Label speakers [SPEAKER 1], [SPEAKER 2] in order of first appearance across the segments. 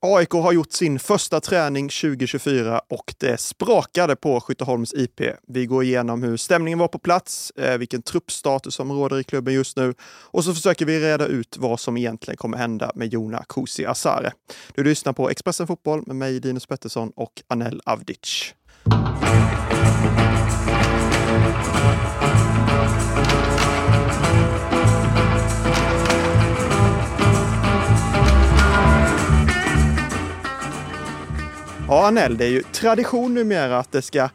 [SPEAKER 1] AIK har gjort sin första träning 2024 och det sprakade på Skytteholms IP. Vi går igenom hur stämningen var på plats, eh, vilken truppstatus som råder i klubben just nu och så försöker vi reda ut vad som egentligen kommer hända med Jona Kusi Asare. Du lyssnar på Expressen Fotboll med mig Linus Pettersson och Anel Avdic. Ja, Anel, det är ju tradition numera att det ska,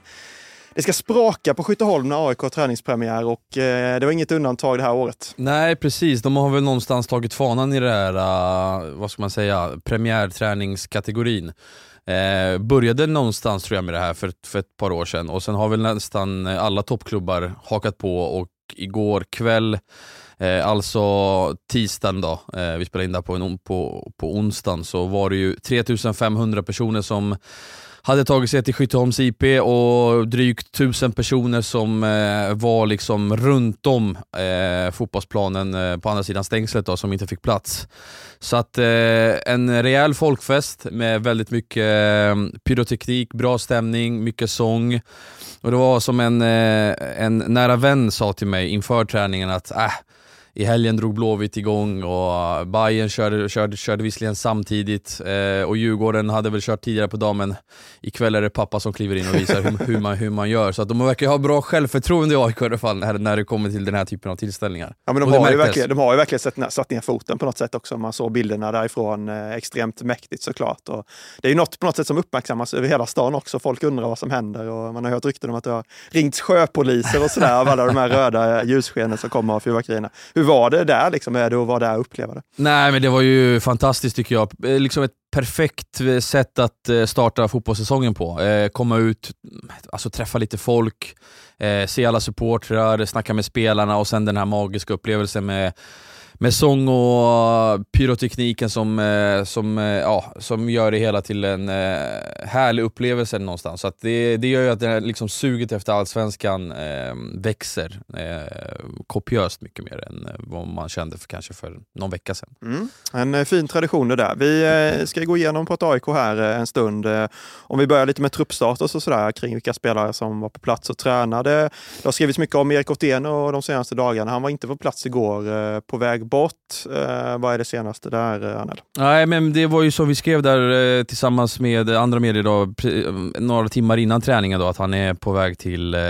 [SPEAKER 1] det ska spraka på Skytteholm när AIK har träningspremiär och eh, det var inget undantag det här året.
[SPEAKER 2] Nej precis, de har väl någonstans tagit fanan i det här, uh, vad ska man säga, premiärträningskategorin. Eh, började någonstans tror jag med det här för, för ett par år sedan och sen har väl nästan alla toppklubbar hakat på och igår kväll Eh, alltså tisdagen då, eh, vi spelade in där på, på, på onsdagen, så var det ju 3500 personer som hade tagit sig till Skytteholms IP och drygt 1000 personer som eh, var liksom runt om eh, fotbollsplanen eh, på andra sidan stängslet då, som inte fick plats. Så att eh, en rejäl folkfest med väldigt mycket eh, pyroteknik, bra stämning, mycket sång. Och det var som en, eh, en nära vän sa till mig inför träningen att äh, i helgen drog Blåvitt igång och Bayern körde, körde, körde visserligen samtidigt eh, och Djurgården hade väl kört tidigare på dagen, ikväll är det pappa som kliver in och visar hur, hur, man, hur man gör. Så att de verkar ha bra självförtroende i AIK i alla fall när, när det kommer till den här typen av tillställningar.
[SPEAKER 1] Ja, men de, har ju verkligen, de har ju verkligen satt, satt ner foten på något sätt också. Man såg bilderna därifrån, eh, extremt mäktigt såklart. Och det är ju något på något sätt som uppmärksammas över hela stan också. Folk undrar vad som händer och man har hört rykten om att det har ringts sjöpoliser och sådär av alla de här röda ljusskenen som kommer av fyrverkerierna. Hur var det där? Liksom, är det att vara där och uppleva det?
[SPEAKER 2] Nej, men det var ju fantastiskt tycker jag. Eh, liksom ett perfekt eh, sätt att eh, starta fotbollssäsongen på. Komma ut, alltså träffa lite folk, se alla supportrar, snacka med spelarna och sen den här magiska upplevelsen med med sång och eh, pyrotekniken som, eh, som, eh, ja, som gör det hela till en härlig upplevelse någonstans. Så det, det gör ju att det här, liksom, suget efter allsvenskan eh, växer eh, kopiöst mycket mer än vad man kände för kanske för någon vecka sedan.
[SPEAKER 1] Mm. En fin tradition det där. Vi ska gå igenom på ett AIK här en stund. Om vi börjar lite med truppstatus och sådär kring vilka spelare som var på plats och tränade. Det har skrivits mycket om Erik Otieno de senaste dagarna. Han var inte på plats igår, på väg bort. Eh, vad är det senaste där, eh, Anel?
[SPEAKER 2] Nej, men det var ju som vi skrev där eh, tillsammans med andra medier då, eh, några timmar innan träningen då, att han är på väg till eh,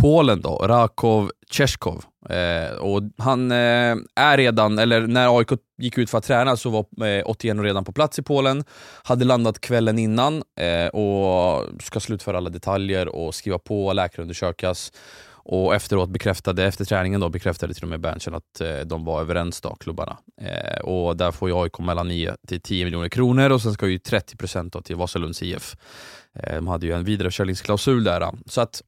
[SPEAKER 2] Polen då, Rakov Czeszkov. Eh, och han eh, är redan, eller när AIK gick ut för att träna så var eh, 81 redan på plats i Polen, hade landat kvällen innan eh, och ska slutföra alla detaljer och skriva på, läkarundersökas och efteråt bekräftade, efter träningen då, bekräftade till och med Berntsen att eh, de var överens, då, klubbarna. Eh, och där får ju AIK mellan 9 till 10 miljoner kronor och sen ska ju 30 procent till Vasalunds IF. Eh, de hade ju en vidareförsäljningsklausul där. Så att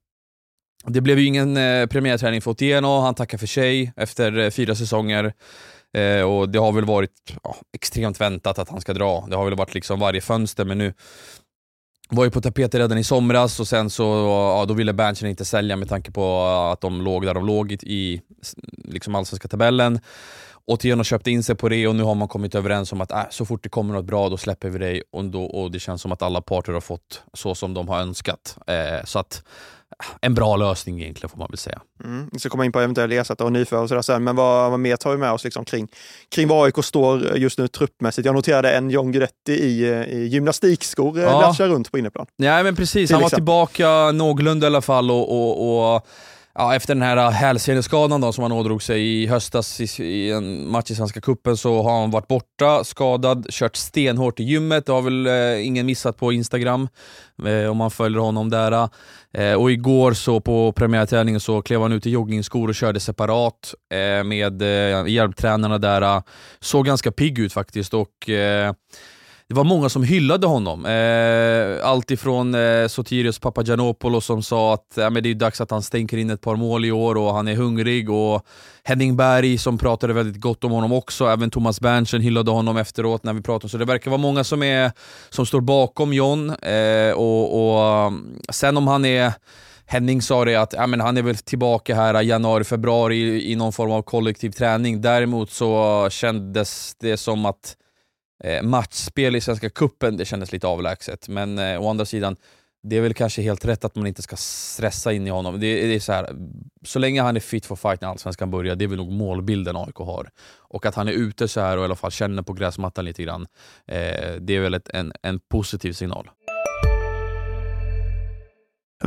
[SPEAKER 2] det blev ju ingen eh, premiärträning för Otieno, han tackar för sig efter eh, fyra säsonger. Eh, och Det har väl varit ja, extremt väntat att han ska dra. Det har väl varit liksom varje fönster, men nu var ju på tapeten redan i somras och sen så ja, då ville Berntsen inte sälja med tanke på att de låg där de låg i liksom allsvenska tabellen. Otieno köpte in sig på det och nu har man kommit överens om att äh, så fort det kommer något bra då släpper vi dig och, då, och det känns som att alla parter har fått så som de har önskat. Eh, så att en bra lösning egentligen får man väl säga.
[SPEAKER 1] Mm. Vi ska komma in på eventuella ersättare och nyförvärv och sådär sen, men vad, vad mer tar vi med oss liksom kring, kring var AIK står just nu truppmässigt? Jag noterade en John Guidetti i, i gymnastikskor eh, ja. runt på inneplan.
[SPEAKER 2] Ja men precis, han var tillbaka någorlunda i alla fall och, och, och ja, efter den här äh, hälseneskadan som han ådrog sig i höstas i, i, en match i Svenska Kuppen så har han varit borta, skadad, kört stenhårt i gymmet. Det har väl eh, ingen missat på Instagram eh, om man följer honom där. Äh. Eh, och igår så på premiärträningen så klev han ut i joggingskor och körde separat eh, med eh, hjälptränarna där. Såg ganska pigg ut faktiskt och eh, det var många som hyllade honom. Eh, allt ifrån eh, Sotirios Papagiannopoulos som sa att eh, men det är dags att han stänker in ett par mål i år och han är hungrig. Och Henning Berg som pratade väldigt gott om honom också. Även Thomas Berntsen hyllade honom efteråt när vi pratade. Så det verkar vara många som, är, som står bakom John. Eh, och, och, sen om han är Henning sa det att ja, men han är väl tillbaka här i januari, februari i, i någon form av kollektiv träning. Däremot så kändes det som att eh, matchspel i Svenska Kuppen det kändes lite avlägset. Men eh, å andra sidan, det är väl kanske helt rätt att man inte ska stressa in i honom. Det, det är så, här, så länge han är fit for fight när Allsvenskan börjar, det är väl nog målbilden AIK har. Och att han är ute så här och i alla fall känner på gräsmattan lite grann, eh, det är väl ett, en, en positiv signal.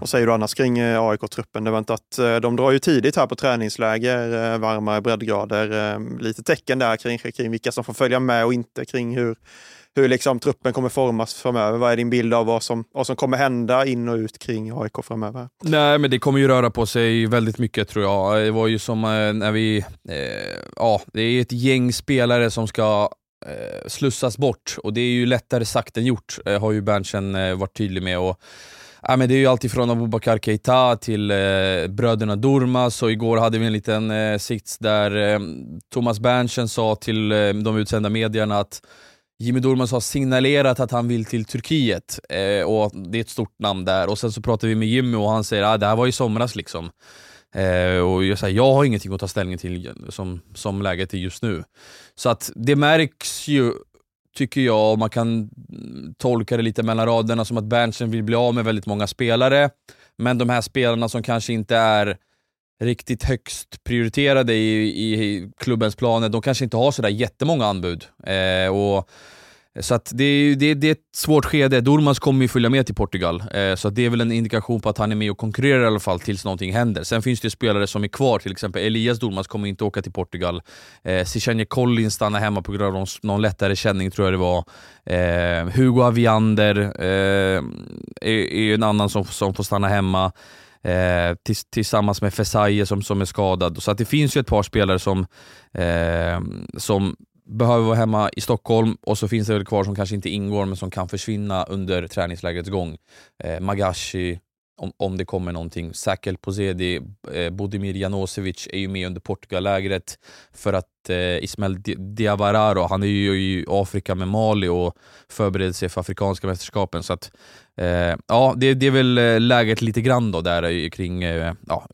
[SPEAKER 1] Vad säger du annars kring eh, AIK-truppen? Det var inte att eh, de drar ju tidigt här på träningsläger, eh, varmare breddgrader. Lite tecken där kring, kring vilka som får följa med och inte kring hur, hur liksom truppen kommer formas framöver. Vad är din bild av vad som, vad som kommer hända in och ut kring AIK framöver?
[SPEAKER 2] Nej, men det kommer ju röra på sig väldigt mycket tror jag. Det var ju som när vi... Eh, ja, det är ett gäng spelare som ska eh, slussas bort och det är ju lättare sagt än gjort, eh, har ju Berntsen varit tydlig med. Och, Ja, men det är ju allt ifrån Abubakar Keita till eh, bröderna Durmas och igår hade vi en liten eh, sits där eh, Thomas Berntsen sa till eh, de utsända medierna att Jimmy Durmaz har signalerat att han vill till Turkiet eh, och det är ett stort namn där. Och Sen så pratar vi med Jimmy och han säger att ah, det här var i somras. liksom. Eh, och jag, säger, jag har ingenting att ta ställning till som, som läget är just nu. Så att det märks ju tycker jag, och man kan mm, tolka det lite mellan raderna som att Berntsen vill bli av med väldigt många spelare. Men de här spelarna som kanske inte är riktigt högst prioriterade i, i klubbens planer, de kanske inte har sådär jättemånga anbud. Eh, och så att det, det, det är ett svårt skede. Durmaz kommer ju följa med till Portugal, eh, så det är väl en indikation på att han är med och konkurrerar i alla fall tills någonting händer. Sen finns det spelare som är kvar, till exempel Elias Durmaz kommer inte åka till Portugal. Eh, Sishanye Collins stannar hemma på grund av någon lättare känning tror jag det var. Eh, Hugo Aviander eh, är, är en annan som, som får stanna hemma. Eh, tills, tillsammans med Fesaie som, som är skadad. Så att det finns ju ett par spelare som, eh, som behöver vara hemma i Stockholm och så finns det väl kvar som kanske inte ingår men som kan försvinna under träningslägrets gång. Eh, Magashi, om, om det kommer någonting. Sakel Pozedi, eh, Budimir Janosevic är ju med under Portugallägret för att eh, Ismael Diavararo, han är ju i Afrika med Mali och förbereder sig för Afrikanska mästerskapen. Så att, eh, ja, det, det, är väl eh, läget lite grann då där kring eh, ja,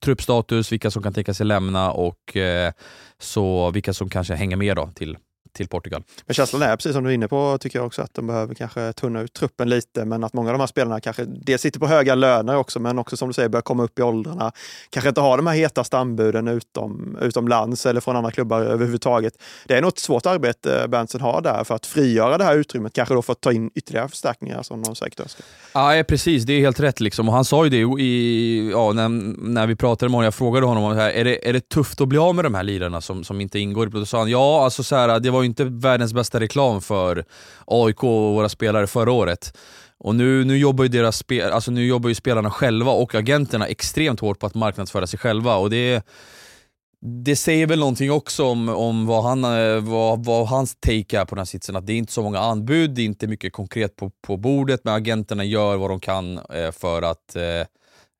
[SPEAKER 2] truppstatus, vilka som kan tänka sig lämna och eh, så vilka som kanske hänger med då till till Portugal.
[SPEAKER 1] Men känslan är, precis som du är inne på, tycker jag också att de behöver kanske tunna ut truppen lite, men att många av de här spelarna kanske dels sitter på höga löner också, men också som du säger börjar komma upp i åldrarna. Kanske inte har de här hetaste anbuden utom, utomlands eller från andra klubbar överhuvudtaget. Det är nog ett svårt arbete Berntsen har där för att frigöra det här utrymmet, kanske då för att ta in ytterligare förstärkningar som de säkert önskar.
[SPEAKER 2] Ja, precis. Det är helt rätt. Liksom. Och han sa ju det i, ja, när, när vi pratade med honom, jag frågade honom, här, är, det, är det tufft att bli av med de här lirarna som, som inte ingår i Då sa han, ja, alltså så här, det var ju inte världens bästa reklam för AIK och våra spelare förra året. Och nu, nu, jobbar ju deras spe, alltså nu jobbar ju spelarna själva och agenterna extremt hårt på att marknadsföra sig själva. Och det, det säger väl någonting också om, om vad, han, eh, vad, vad hans take är på den här sitsen. Att det är inte så många anbud, det är inte mycket konkret på, på bordet, men agenterna gör vad de kan eh, för att eh,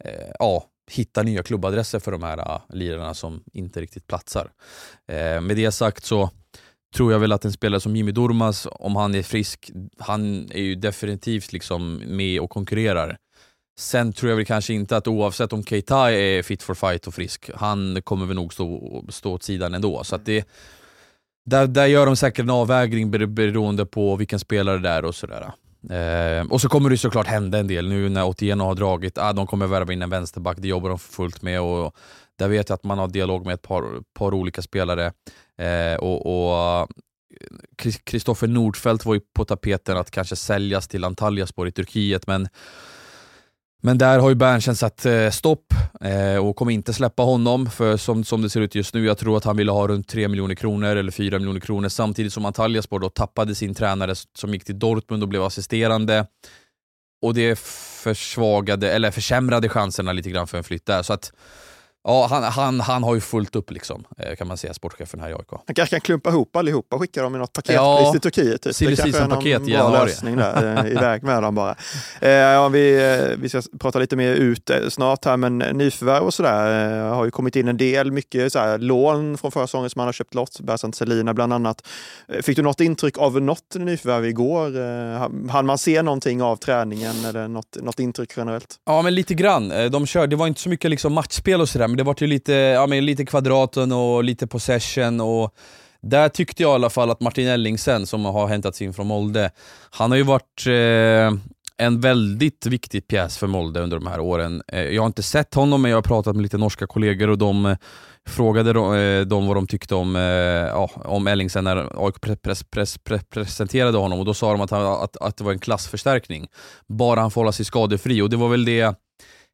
[SPEAKER 2] eh, ja, hitta nya klubbadresser för de här lirarna som inte riktigt platsar. Eh, med det sagt så tror jag väl att en spelare som Jimmy Durmaz, om han är frisk, han är ju definitivt liksom med och konkurrerar. Sen tror jag väl kanske inte att oavsett om Keita är fit for fight och frisk, han kommer väl nog stå, stå åt sidan ändå. Så att det, där, där gör de säkert en avvägning beroende på vilken spelare det är och sådär. Eh, och så kommer det såklart hända en del nu när Otieno har dragit, ah, de kommer värva in en vänsterback, det jobbar de fullt med och där vet jag att man har dialog med ett par, par olika spelare. Eh, och Kristoffer Nordfeldt var ju på tapeten att kanske säljas till Antalyaspor i Turkiet, men men där har ju Berntsen satt eh, stopp eh, och kommer inte släppa honom, för som, som det ser ut just nu, jag tror att han ville ha runt 3 miljoner kronor eller 4 miljoner kronor, samtidigt som Antalyaspor då tappade sin tränare som gick till Dortmund och blev assisterande. Och det försvagade, eller försämrade chanserna lite grann för en flytt där. Så att Ja, han, han, han har ju fullt upp liksom, eh, kan man säga, sportchefen här i AIK.
[SPEAKER 1] Han kanske kan klumpa ihop allihopa och skicka dem i något paketpris ja, till Turkiet. Typ.
[SPEAKER 2] Det kanske är någon paket bra
[SPEAKER 1] lösning där, eh, iväg med dem bara. Eh, ja, vi, vi ska prata lite mer ut snart här, men nyförvärv och sådär har ju kommit in en del. Mycket så här, lån från förra säsongen som man har köpt loss, Bersant Selina bland annat. Fick du något intryck av något nyförvärv igår? Han man se någonting av träningen eller något, något intryck generellt?
[SPEAKER 2] Ja, men lite grann. De kör, det var inte så mycket liksom matchspel och sådär, men det var ju lite, ja, men lite kvadraten och lite possession. och där tyckte jag i alla fall att Martin Ellingsen, som har hämtats in från Molde, han har ju varit eh, en väldigt viktig pjäs för Molde under de här åren. Eh, jag har inte sett honom, men jag har pratat med lite norska kollegor och de eh, frågade eh, dem vad de tyckte om, eh, ja, om Ellingsen när AIK pres, pres, pres, presenterade honom och då sa de att, han, att, att det var en klassförstärkning. Bara han får hålla sig skadefri och det var väl det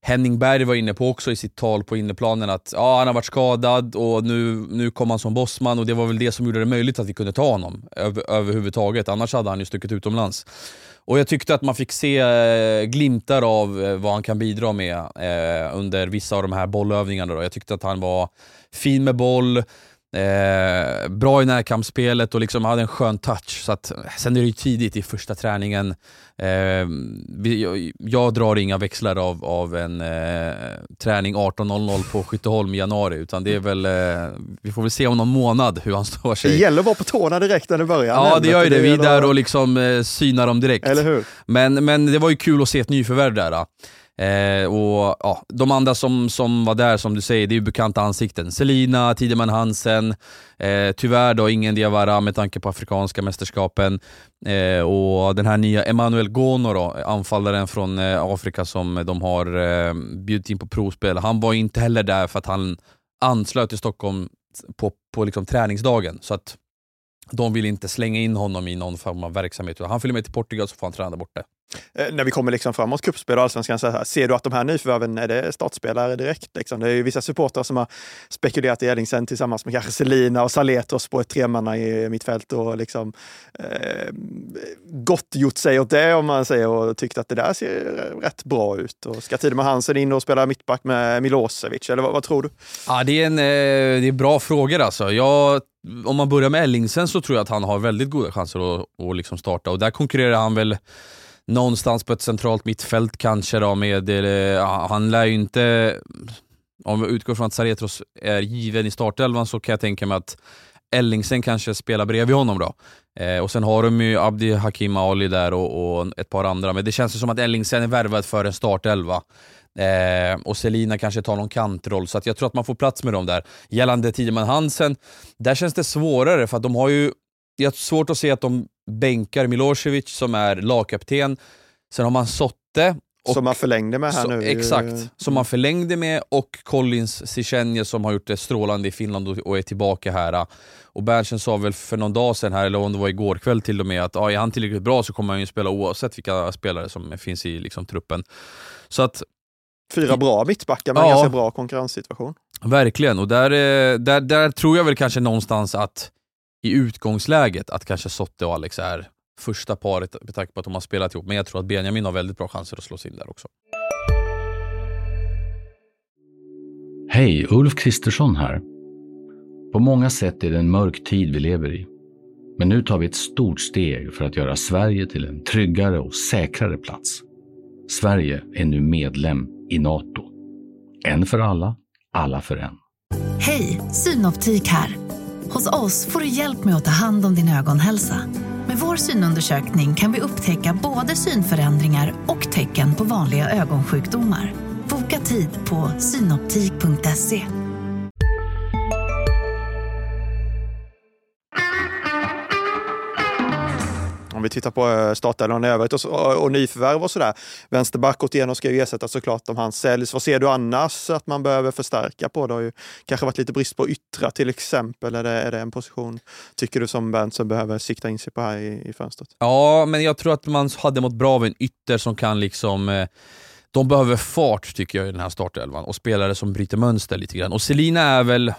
[SPEAKER 2] Henning Berg var inne på också i sitt tal på inneplanen att ja, han har varit skadad och nu, nu kom han som bossman och det var väl det som gjorde det möjligt att vi kunde ta honom över, överhuvudtaget. Annars hade han ju stuckit utomlands. Och jag tyckte att man fick se eh, glimtar av eh, vad han kan bidra med eh, under vissa av de här bollövningarna. Då. Jag tyckte att han var fin med boll, Eh, bra i närkampsspelet och liksom hade en skön touch. Så att, sen är det ju tidigt i första träningen. Eh, vi, jag, jag, drar inga växlar av, av en eh, träning 18.00 på Skytteholm i januari, utan det är väl, eh, vi får väl se om någon månad hur han står sig.
[SPEAKER 1] Det gäller att vara på tårna direkt när det börjar.
[SPEAKER 2] Ja, det gör ju det. Vi är där och liksom eh, synar dem direkt.
[SPEAKER 1] Eller hur?
[SPEAKER 2] Men, men det var ju kul att se ett nyförvärv där. Eh, och ja, De andra som, som var där, som du säger, det är ju bekanta ansikten. Selina, Tideman Hansen, eh, tyvärr då ingen Diawara med tanke på Afrikanska mästerskapen. Eh, och den här nya Emanuel Gono, då, anfallaren från eh, Afrika som de har eh, bjudit in på provspel. Han var inte heller där för att han anslöt till Stockholm på, på liksom träningsdagen. Så att de vill inte slänga in honom i någon form av verksamhet. Han följer med till Portugal så får han träna borta.
[SPEAKER 1] Eh, när vi kommer liksom framåt kuppspel och allsvenskan, så här, ser du att de här nyförvärven, är det startspelare direkt? Liksom? Det är ju vissa supportrar som har spekulerat i Ellingsen tillsammans med kanske Selina och Saletros på ett tremanna i mittfält och liksom eh, gottgjort sig åt det om man säger och tyckt att det där ser rätt bra ut. Och ska Tideman Hansen in och spela mittback med Milosevic, eller vad, vad tror du?
[SPEAKER 2] Ja, det är en, eh, det är bra frågor alltså. Jag om man börjar med Ellingsen så tror jag att han har väldigt goda chanser att, att liksom starta och där konkurrerar han väl någonstans på ett centralt mittfält kanske då med, eh, han lär ju inte, om vi utgår från att Saretros är given i startelvan så kan jag tänka mig att Ellingsen kanske spelar bredvid honom då. Eh, och sen har de ju Abdi Hakim Ali där och, och, ett par andra, men det känns som att Ellingsen är värvad för en startelva. Eh, och Selina kanske tar någon kantroll, så att jag tror att man får plats med dem där. Gällande Tideman Hansen, där känns det svårare för att de har ju jag har svårt att se att de bänkar Milosevic som är lagkapten. Sen har man Sotte.
[SPEAKER 1] Och, som man förlängde med här så, nu.
[SPEAKER 2] Exakt, som man förlängde med och Collins Sichenje som har gjort det strålande i Finland och är tillbaka här. Och Berntsen sa väl för någon dag sedan, här, eller om det var igår kväll till och med, att ah, är han tillräckligt bra så kommer han ju spela oavsett vilka spelare som finns i liksom, truppen. Så att
[SPEAKER 1] Fyra bra mittbackar med ja, en ganska bra konkurrenssituation.
[SPEAKER 2] Verkligen, och där, eh, där, där tror jag väl kanske någonstans att i utgångsläget att kanske Sotte och Alex är första paret med tanke på att de har spelat ihop. Men jag tror att Benjamin har väldigt bra chanser att slå sig in där också.
[SPEAKER 3] Hej, Ulf Kristersson här. På många sätt är det en mörk tid vi lever i. Men nu tar vi ett stort steg för att göra Sverige till en tryggare och säkrare plats. Sverige är nu medlem i Nato. En för alla, alla för en.
[SPEAKER 4] Hej, Synoptik här. Hos oss får du hjälp med att ta hand om din ögonhälsa. Med vår synundersökning kan vi upptäcka både synförändringar och tecken på vanliga ögonsjukdomar. Boka tid på synoptik.se.
[SPEAKER 1] vi tittar på eh, startelvan i övrigt och, och nyförvärv och sådär. Vänsterback igenom ska ju ersättas såklart om han säljs. Vad ser du annars att man behöver förstärka på? Det har ju kanske varit lite brist på yttra till exempel. Är det, är det en position, tycker du, som Berntsen behöver sikta in sig på här i, i fönstret?
[SPEAKER 2] Ja, men jag tror att man hade mått bra av en ytter som kan liksom eh, de behöver fart tycker jag i den här startelvan och spelare som bryter mönster lite grann. Och Selina är väl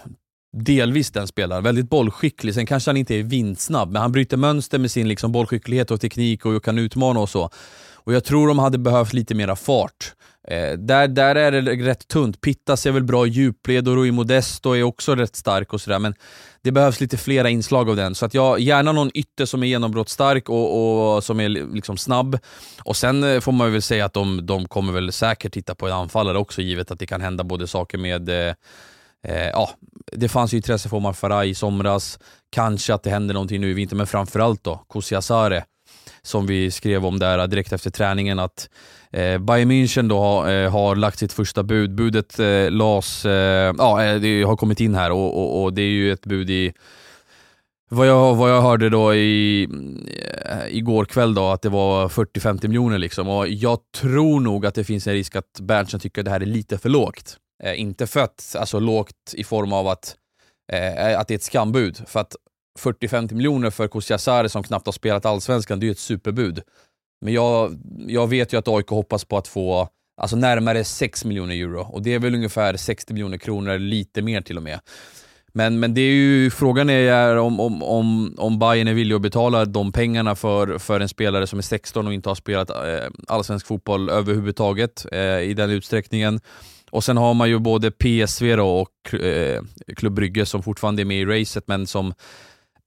[SPEAKER 2] delvis den spelaren. Väldigt bollskicklig. Sen kanske han inte är vindsnabb, men han bryter mönster med sin liksom bollskicklighet och teknik och kan utmana och så. Och Jag tror de hade behövt lite mera fart Eh, där, där är det rätt tunt. Pittas är väl bra i djupled och Rui Modesto är också rätt stark och sådär, men det behövs lite flera inslag av den. Så att jag, gärna någon ytter som är genombrottsstark och, och som är liksom snabb. Och Sen eh, får man väl säga att de, de kommer väl säkert titta på en anfallare också, givet att det kan hända både saker med eh, eh, ja, det fanns ju intresse för Omar Faraj i somras, kanske att det händer någonting nu i vinter, men framförallt då Kusiasare som vi skrev om där direkt efter träningen att eh, Bayern München då har, eh, har lagt sitt första bud. Budet eh, las, eh, ja, eh, det har kommit in här och, och, och, det är ju ett bud i vad jag, vad jag hörde då i, eh, igår kväll då, att det var 40-50 miljoner liksom. Och jag tror nog att det finns en risk att Berntsen tycker att det här är lite för lågt. Eh, inte för att, alltså lågt i form av att, eh, att det är ett skambud. För att 40-50 miljoner för Kusiasare som knappt har spelat allsvenskan, det är ju ett superbud. Men jag, jag vet ju att AIK hoppas på att få alltså närmare 6 miljoner euro och det är väl ungefär 60 miljoner kronor, lite mer till och med. Men, men det är ju, frågan är om, om, om, om Bayern är villig att betala de pengarna för, för en spelare som är 16 och inte har spelat eh, allsvensk fotboll överhuvudtaget eh, i den utsträckningen. Och sen har man ju både PSV då och eh, Klubb Brygge som fortfarande är med i racet men som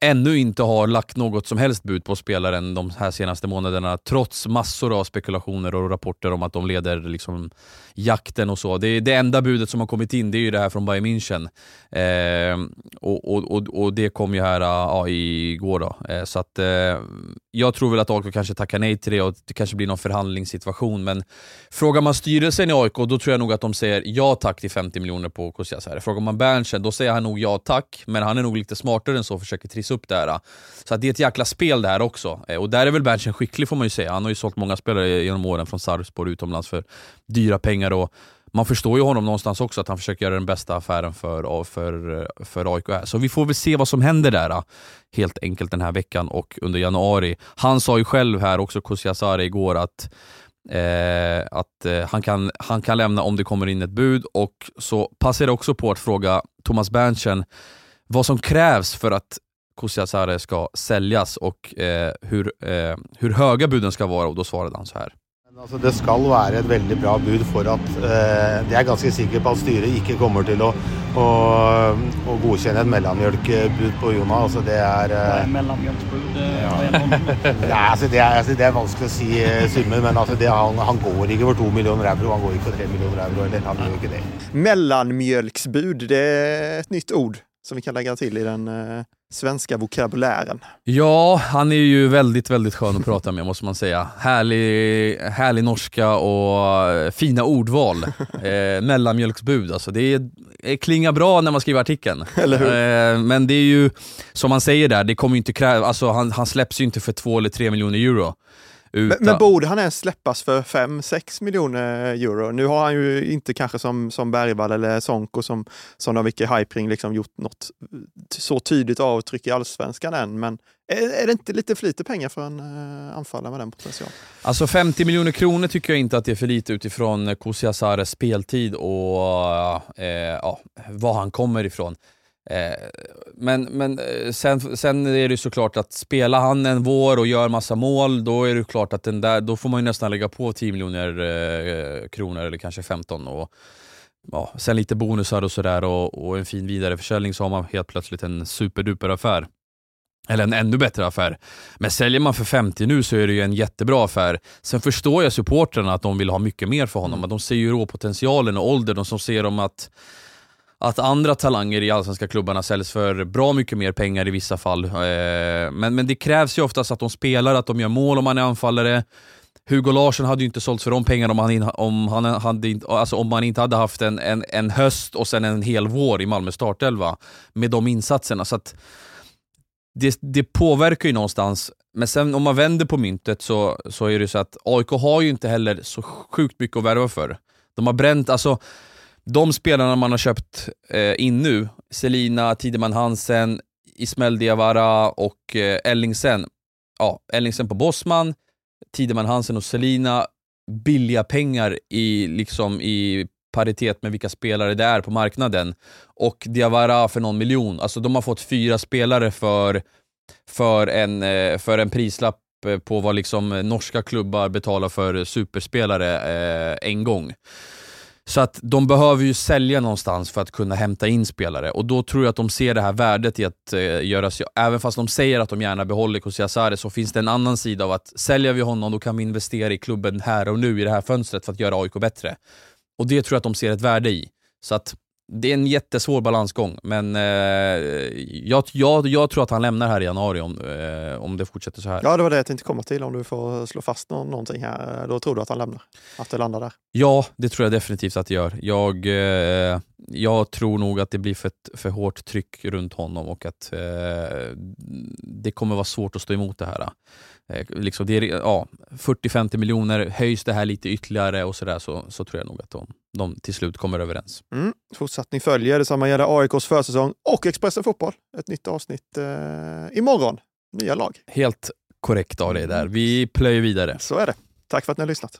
[SPEAKER 2] ännu inte har lagt något som helst bud på spelaren de här senaste månaderna, trots massor av spekulationer och rapporter om att de leder liksom jakten och så. Det, det enda budet som har kommit in det är ju det här från Bayern München. Eh, och, och, och, och, det kom ju här ja, igår. Då. Eh, så att, eh, jag tror väl att AIK kanske tackar nej till det och det kanske blir någon förhandlingssituation. Men frågar man styrelsen i AIK, då tror jag nog att de säger ja tack till 50 miljoner på Kusiasare. Frågar man Berntsen, då säger han nog ja tack, men han är nog lite smartare än så och försöker trissa upp det här. Så att det är ett jäkla spel det här också. Eh, och där är väl Berntsen skicklig får man ju säga. Han har ju sålt många spelare genom åren från Sarpsborg utomlands för dyra pengar. Och man förstår ju honom någonstans också, att han försöker göra den bästa affären för, för, eh, för AIK. Här. Så vi får väl se vad som händer där eh, helt enkelt den här veckan och under januari. Han sa ju själv här också, Kusiasare, igår att Eh, att eh, han, kan, han kan lämna om det kommer in ett bud och så passar det också på att fråga Thomas Berntsen vad som krävs för att Kusiasare ska säljas och eh, hur, eh, hur höga buden ska vara och då svarade han så här.
[SPEAKER 5] Altså, det skal være et veldig bra bud for at eh, Det er ganske sikker på at styret ikke kommer til å, å, å godkjenne et mellommjølkbud på Jona. Altså, det er
[SPEAKER 6] eh, Mellommjølkbud? Eh, ja.
[SPEAKER 5] ja, altså, det, er, altså, det, er, vanskelig å si eh, summer, men altså, det, han, han, går ikke for to millioner euro. Han går ikke for tre millioner euro. Eller, han gjør ikke det.
[SPEAKER 1] Mellanmjölksbud, det är ett nytt ord som vi kan lägga till i den eh, svenska vokabulären.
[SPEAKER 2] Ja, han är ju väldigt, väldigt skön att prata med måste man säga. Härlig, härlig norska och eh, fina ordval. Eh, mellanmjölksbud, alltså. Det är, det klingar bra när man skriver artikeln. Eh, men det är ju, som han säger där, det kommer inte kräva, alltså, han, han släpps ju inte för två eller tre miljoner euro.
[SPEAKER 1] Men, men, borde han ens släppas för 5-6 miljoner euro? Nu har han ju inte kanske som, som Bergvall eller Sonko som, som av Vicky Hypring liksom gjort något så tydligt avtryck i allsvenskan än. Men är, är det inte lite för lite pengar för en uh, anfallare med den potentialen?
[SPEAKER 2] Alltså 50 miljoner kronor tycker jag inte att det är för lite utifrån Kusiasares speltid och uh, ja, var han kommer ifrån. Eh, men men eh, sen, sen är det såklart att spelar han en vår och gör massa mål, då är det klart att den där, då får man ju nästan lägga på 10 miljoner eh, kronor eller kanske 15. Och, ja, sen lite bonusar och sådär och, och en fin vidareförsäljning så har man helt plötsligt en superduper affär. Eller en ännu bättre affär. Men säljer man för 50 nu så är det ju en jättebra affär. Sen förstår jag supportrarna att de vill ha mycket mer för honom. Mm. De ser ju råpotentialen och åldern och som ser dem att att andra talanger i allsvenska klubbarna säljs för bra mycket mer pengar i vissa fall. Eh, men, men det krävs ju oftast att de spelar, att de gör mål om man är anfallare. Hugo Larsson hade ju inte sålts för de pengarna om han, om han, hade, alltså om man inte hade haft en, en, en höst och sen en hel vår i Malmö startelva med de insatserna. Så det, det påverkar ju någonstans. Men sen om man vänder på myntet så, så är det så att AIK har ju inte heller så sjukt mycket att värva för. De har bränt, alltså de spelarna man har köpt eh, in nu, Selina, Tideman Hansen, Ismael Diawara och eh, Ellingsen. Ja, Ellingsen på Bosman, Tideman Hansen och Selina, billiga pengar i, liksom, i paritet med vilka spelare det är på marknaden. Och Diawara för någon miljon. Alltså de har fått fyra spelare för, för, en, eh, för en prislapp eh, på vad liksom norska klubbar betalar för superspelare eh, en gång. Så att de behöver ju sälja någonstans för att kunna hämta in spelare och då tror jag att de ser det här värdet i att eh, göra sig, även fast de säger att de gärna behåller Kusiasare så finns det en annan sida av att säljer vi honom då kan vi investera i klubben här och nu i det här fönstret för att göra AIK bättre. Och det tror jag att de ser ett värde i. Så att det är en jättesvår balansgång, men eh, jag, jag, jag tror att han lämnar här i januari om, eh, om det fortsätter så här.
[SPEAKER 1] Ja, det var det jag tänkte komma till. Om du får slå fast någon, någonting här, då tror du att han lämnar? Att det landar där?
[SPEAKER 2] Ja, det tror jag definitivt att det gör. Jag, eh, jag tror nog att det blir för, för hårt tryck runt honom och att eh, det kommer vara svårt att stå emot det här. Eh, liksom det är, ja, 40-50 miljoner, höjs det här lite ytterligare och sådär så, så tror jag nog att de, de till slut kommer överens.
[SPEAKER 1] Mm. Fortsättning följer. Detsamma gäller AIKs försäsong och Expressen Fotboll. Ett nytt avsnitt eh, imorgon. Nya lag.
[SPEAKER 2] Helt korrekt av dig där. Vi plöjer vidare.
[SPEAKER 1] Så är det. Tack för att ni har lyssnat.